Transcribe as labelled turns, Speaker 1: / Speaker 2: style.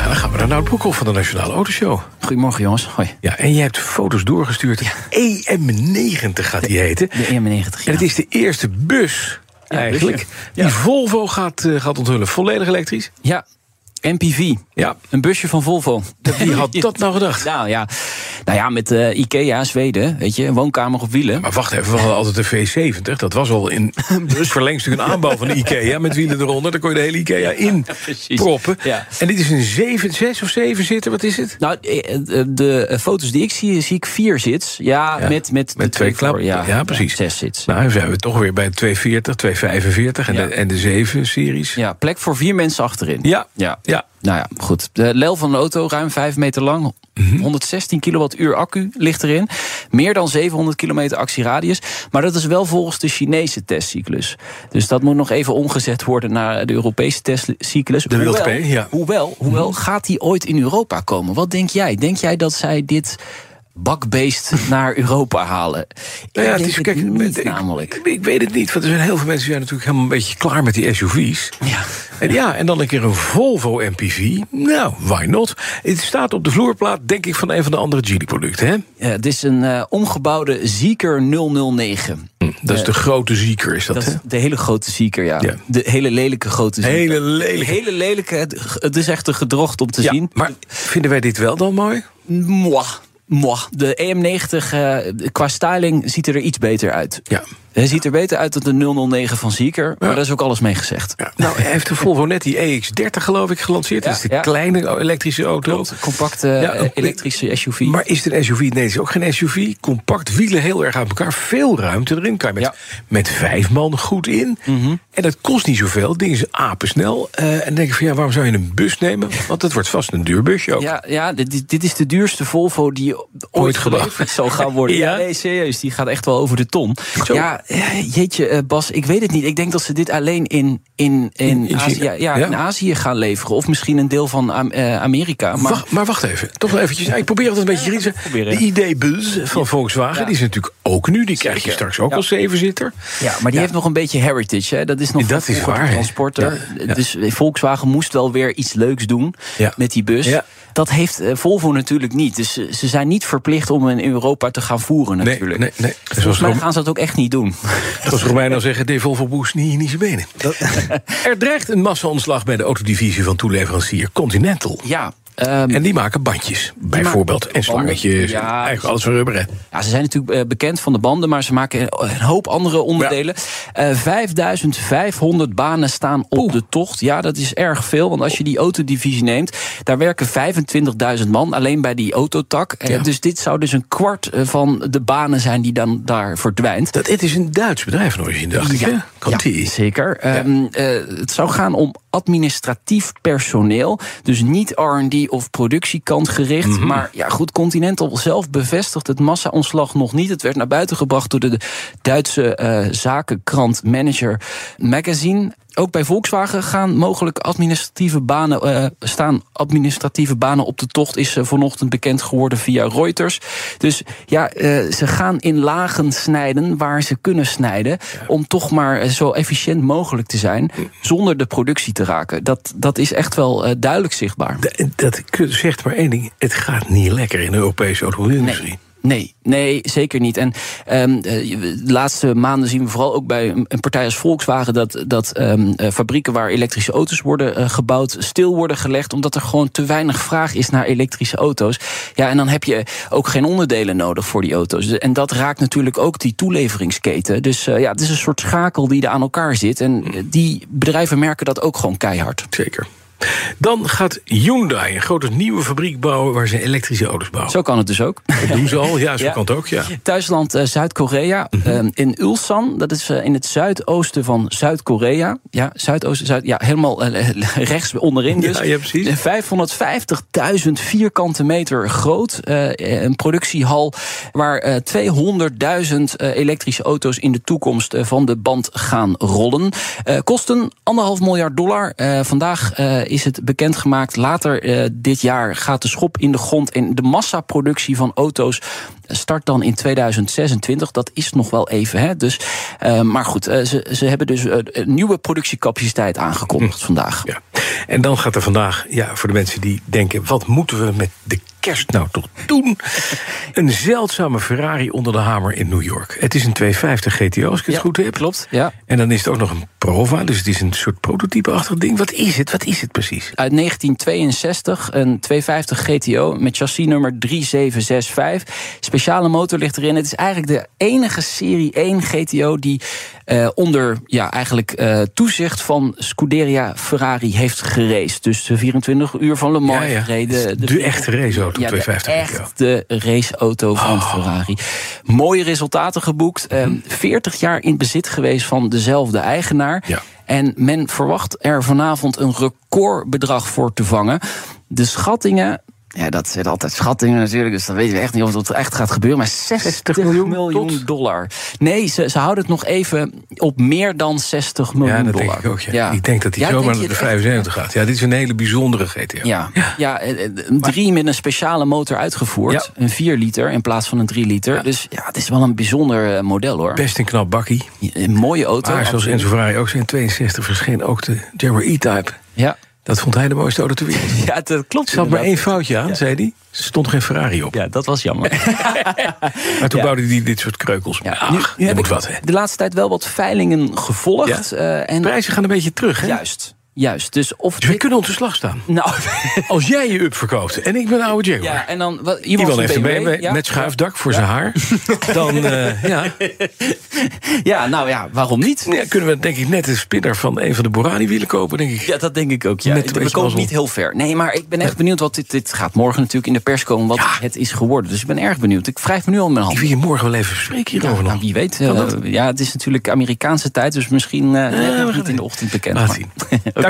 Speaker 1: Ja, dan gaan we naar Nout Broekhoff van de Nationale Autoshow.
Speaker 2: Goedemorgen jongens. Hoi.
Speaker 1: Ja, en jij hebt foto's doorgestuurd. EM90 gaat die heten.
Speaker 2: De EM90.
Speaker 1: En het is de eerste bus, eigenlijk, die
Speaker 2: Ja.
Speaker 1: Volvo gaat, eh, gaat onthullen. Volledig elektrisch.
Speaker 2: Ja, MPV.
Speaker 1: Ja,
Speaker 2: Een busje van Volvo.
Speaker 1: wie had dat nou gedacht?
Speaker 2: Nou ja, nou ja met eh, Ikea, Zweden, weet je, een woonkamer op wielen.
Speaker 1: Maar wacht even, we hadden altijd de V70. Dat was al in verlengstuk een aanbouw van de IKEA met wielen eronder. Daar kon je de hele IKEA in proppen.
Speaker 2: Ja.
Speaker 1: En dit is een 7, 6 of 7 zitten, wat is het?
Speaker 2: Nou, eh, eh, de foto's die ik zie, zie ik vier zits. Ja,
Speaker 1: Ja,
Speaker 2: met, met, de
Speaker 1: met twee
Speaker 2: voor,
Speaker 1: klap- ja, precies.
Speaker 2: zes zits.
Speaker 1: Nou, dan zijn we toch weer bij 240, 245 en, de, en de 7-series.
Speaker 2: Ja, plek voor vier mensen achterin.
Speaker 1: Ja,
Speaker 2: Ja.
Speaker 1: Ja.
Speaker 2: Nou ja, goed. De lel van de auto, ruim 5 meter lang.
Speaker 1: Mhm.
Speaker 2: 116 kilowattuur accu ligt erin. Meer dan 700 kilometer actieradius. Maar dat is wel volgens de Chinese testcyclus. Dus dat moet nog even omgezet worden naar de Europese testcyclus.
Speaker 1: De WLTP, ja. Mhm.
Speaker 2: Hoewel, hoewel gaat die ooit in Europa komen? Wat denk jij? Denk jij dat zij dit bakbeest naar Europa halen?
Speaker 1: Nou ja, het is, kijk,
Speaker 2: niet,
Speaker 1: ik-
Speaker 2: namelijk.
Speaker 1: Ik, ik weet het niet, want er zijn heel veel mensen die zijn natuurlijk helemaal een beetje klaar met die SUV's.
Speaker 2: Ja.
Speaker 1: En ja, en dan een keer een Volvo MPV. Nou, why not? Het staat op de vloerplaat, denk ik, van een van de andere Geely-producten, hè?
Speaker 2: Ja, het is een eh, omgebouwde Zeker 009.
Speaker 1: Hm, dat is de grote zieker, is dat,
Speaker 2: Dat
Speaker 1: hè?
Speaker 2: is de hele grote zieker, ja.
Speaker 1: Ja.
Speaker 2: De hele lelijke grote zieker.
Speaker 1: Hele lelijke.
Speaker 2: Hele lelijke, het- het is echt een gedrocht om te
Speaker 1: Ja,
Speaker 2: zien.
Speaker 1: maar vinden wij dit wel dan mooi?
Speaker 2: Mwah, mwah. De EM90 eh, qua styling ziet er iets beter uit.
Speaker 1: Ja.
Speaker 2: Hij ziet er beter uit dan de 009 van Zieker, maar daar is ook alles mee gezegd.
Speaker 1: ja. Nou, hij heeft de Volvo net die EX30, geloof ik, gelanceerd. dat is de
Speaker 2: ja.
Speaker 1: kleine elektrische auto.
Speaker 2: Klopt, compacte
Speaker 1: Ja,
Speaker 2: eh, elektrische SUV.
Speaker 1: Maar is het een SUV? Nee, het is ook geen SUV. Compact, wielen heel erg uit elkaar. Veel ruimte erin. Kan je met,
Speaker 2: Ja. Mhm.
Speaker 1: met vijf man goed in. En dat kost niet zoveel. Dingen zijn apensnel. Eh en dan denk ik van ja, waarom zou je een bus nemen? Want het wordt vast een duur busje ook.
Speaker 2: Ja, ja dit, dit is de duurste Volvo die ooit
Speaker 1: gebouwd.
Speaker 2: geleverd zal gaan worden.
Speaker 1: Ja?
Speaker 2: ja? nee, serieus. Die gaat echt wel over de ton.
Speaker 1: Zo.
Speaker 2: Ja, eh, jeetje, eh, Bas, ik weet het niet. Ik denk dat ze dit alleen in, in, in,
Speaker 1: In- in
Speaker 2: Azië, ja,
Speaker 1: Ja?
Speaker 2: in Azië gaan leveren. Of misschien een deel van eh, Amerika. Maar
Speaker 1: Wacht, maar wacht even. Toch wel eventjes. Ik probeer het een beetje te. De ID-bus van Volkswagen, die is natuurlijk ook nu. Die krijg je straks ook als zevenzitter.
Speaker 2: Ja, maar die heeft nog een beetje heritage. Hè? Dat is nog
Speaker 1: Dat is waar,
Speaker 2: transporter. Dus Volkswagen moest wel weer iets leuks doen met die bus.
Speaker 1: Ja.
Speaker 2: Dat heeft eh, Volvo natuurlijk niet. Dus ze, zijn niet verplicht om in Europa te gaan voeren
Speaker 1: Nee,
Speaker 2: natuurlijk.
Speaker 1: nee, nee. Zoals,
Speaker 2: Volgens mij gaan ze dat ook echt niet doen.
Speaker 1: zoals Romein al zeggen, de Volvo Boost niet, niet zijn benen. er dreigt een massa-ontslag bij de autodivisie van toeleverancier Continental.
Speaker 2: Ja, ehm,
Speaker 1: En die maken bandjes, bijvoorbeeld. En slangetjes,
Speaker 2: Ja,
Speaker 1: en eigenlijk alles van rubber. hè.
Speaker 2: Ja, ze zijn natuurlijk eh, bekend van de banden, maar ze maken een hoop andere onderdelen. Eh 5500 banen staan op de tocht. Ja, dat is erg veel, want als je die autodivisie neemt, daar werken 25.000 man alleen bij die autotak. Eh,
Speaker 1: Ja.
Speaker 2: Dus dit zou dus een kwart van de banen zijn die dan daar verdwijnt.
Speaker 1: Dat, het is een Duits bedrijf origine, dacht ik. Conti.
Speaker 2: zeker. Ehm, eh, het zou gaan om administratief personeel. Dus niet R&D of productiekant gericht.
Speaker 1: Mhm.
Speaker 2: Maar ja, goed, Continental zelf bevestigt het massa-ontslag nog niet. Het werd naar buiten gebracht door de Duitse eh, zakenkrant Manager Magazine. Ook bij Volkswagen gaan mogelijk administratieve banen, eh, staan administratieve banen op de tocht, is eh, vanochtend bekend geworden via Reuters. Dus ja, eh, ze gaan in lagen snijden waar ze kunnen snijden. Om toch maar zo efficiënt mogelijk te zijn. Zonder de productie te raken. Dat, dat is echt wel duidelijk zichtbaar.
Speaker 1: Dat, dat zegt maar één ding. Het gaat niet lekker in de Europese automobielindustrie.
Speaker 2: Nee, nee, zeker niet. En ehm, eh, de laatste maanden zien we vooral ook bij een partij als Volkswagen dat, dat ehm, eh, fabrieken waar elektrische auto's worden eh, gebouwd stil worden gelegd, omdat er gewoon te weinig vraag is naar elektrische auto's. Ja, en dan heb je ook geen onderdelen nodig voor die auto's. En dat raakt natuurlijk ook die toeleveringsketen. Dus ja, het is een soort schakel die er aan elkaar zit. En eh, die bedrijven merken dat ook gewoon keihard.
Speaker 1: Zeker. Dan gaat Hyundai een grote nieuwe fabriek bouwen... waar ze elektrische auto's bouwen.
Speaker 2: Zo kan het dus ook.
Speaker 1: Dat doen ze al, ja, zo
Speaker 2: Ja.
Speaker 1: kan het ook, ja.
Speaker 2: Thuisland eh, Zuid-Korea.
Speaker 1: Mhm.
Speaker 2: eh, in Ulsan, dat is eh, in het zuidoosten van Zuid-Korea. Ja, zuidoosten, zuid, ja, helemaal eh, rechts onderin dus.
Speaker 1: Ja, ja, precies.
Speaker 2: 550.000 vierkante meter groot. een productiehal waar eh, 200.000 eh, elektrische auto's in de toekomst van de band gaan rollen. Kosten anderhalf miljard dollar. Vandaag is het bekendgemaakt. Later eh, dit jaar gaat de schop in de grond. En de massaproductie van auto's start dan in 2026. Dat is nog wel even. Hè? Dus, eh, maar goed, eh, ze, ze hebben dus een nieuwe productiecapaciteit aangekondigd vandaag.
Speaker 1: ja. En dan gaat er vandaag, ja, voor de mensen die denken... wat moeten we met de kerst nou toch doen? Een zeldzame Ferrari onder de hamer in New York. Het is een 250 GTO, als ik het
Speaker 2: Ja,
Speaker 1: goed heb.
Speaker 2: klopt, ja.
Speaker 1: En dan is het ook nog een Prova, dus het is een soort prototype-achtig ding. Wat is het? Wat is het precies?
Speaker 2: Uit 1962, een 250 GTO met chassisnummer 3765. Speciale motor ligt erin. Het is eigenlijk de enige Serie 1 GTO die eh, onder ja, eigenlijk eh, toezicht van Scuderia Ferrari heeft geraced. Dus de 24 uur van Le Mans
Speaker 1: Ja, ja.
Speaker 2: gereden.
Speaker 1: De echte raceauto,
Speaker 2: ja,
Speaker 1: 250
Speaker 2: De echte raceauto van Ferrari. Mooie resultaten geboekt. Eh, 40 jaar in bezit geweest van dezelfde eigenaar.
Speaker 1: Ja.
Speaker 2: En men verwacht er vanavond een recordbedrag voor te vangen. De schattingen. Ja, dat zijn altijd schattingen natuurlijk, dus dan weten we echt niet of dat echt gaat gebeuren. Maar 60 miljoen,
Speaker 1: miljoen tot?
Speaker 2: dollar. Nee, ze, ze houden het nog even op meer dan 60 miljoen
Speaker 1: Ja, dat
Speaker 2: dollar.
Speaker 1: denk ik ook. Ja. Ik denk dat hij
Speaker 2: Ja,
Speaker 1: zomaar naar de
Speaker 2: het echt?
Speaker 1: 75 gaat. Ja, dit is een hele bijzondere GTO.
Speaker 2: Ja, ja. eh, eh, een 3 met een speciale motor uitgevoerd.
Speaker 1: Ja.
Speaker 2: Een 4 liter in plaats van een 3 liter. Dus ja, het is wel een bijzonder eh, model hoor.
Speaker 1: Best een knap bakkie.
Speaker 2: Een mooie auto.
Speaker 1: Maar zoals. Enzo Ferrari ook zijn 62 verscheen ook de Jaguar E-Type.
Speaker 2: Ja.
Speaker 1: Dat vond hij de mooiste auto ter wereld.
Speaker 2: ja, dat klopt.
Speaker 1: Er zat maar één foutje aan, zei hij. Er stond geen Ferrari op.
Speaker 2: Ja, dat was jammer.
Speaker 1: Maar toen
Speaker 2: Ja.
Speaker 1: bouwde hij dit soort kreukels.
Speaker 2: Ja,
Speaker 1: Ach,
Speaker 2: nu,
Speaker 1: nu,
Speaker 2: nu heb
Speaker 1: moet
Speaker 2: ik
Speaker 1: wat, hè.
Speaker 2: de laatste tijd wel wat veilingen gevolgd. eh, en
Speaker 1: Prijzen gaan een beetje terug, hè?
Speaker 2: Juist, juist. Dus of
Speaker 1: Dus we
Speaker 2: dit-
Speaker 1: kunnen onze slag staan.
Speaker 2: Nou,
Speaker 1: Als jij je up verkoopt en ik ben oude Jaguar...
Speaker 2: ja, en dan... Wat, was
Speaker 1: heeft een BMW
Speaker 2: ja.
Speaker 1: met schuifdak voor zijn haar. Dan eh, ja,
Speaker 2: Ja, nou ja, waarom niet?
Speaker 1: ja, kunnen we denk ik net een spinner van een van de Borani-wielen kopen, denk ik.
Speaker 2: Ja, dat denk ik ook. Ja. We komen niet heel ver. Nee, maar ik ben echt benieuwd wat dit... Dit gaat morgen natuurlijk in de pers komen wat het is geworden. Dus ik ben erg benieuwd. Ik wrijf me nu al mijn
Speaker 1: Ik
Speaker 2: hand.
Speaker 1: wil je morgen wel even spreken hierover
Speaker 2: nou, wie weet. Eh, ja, het is natuurlijk Amerikaanse tijd, dus misschien
Speaker 1: gaan
Speaker 2: niet in de ochtend bekend. Maar-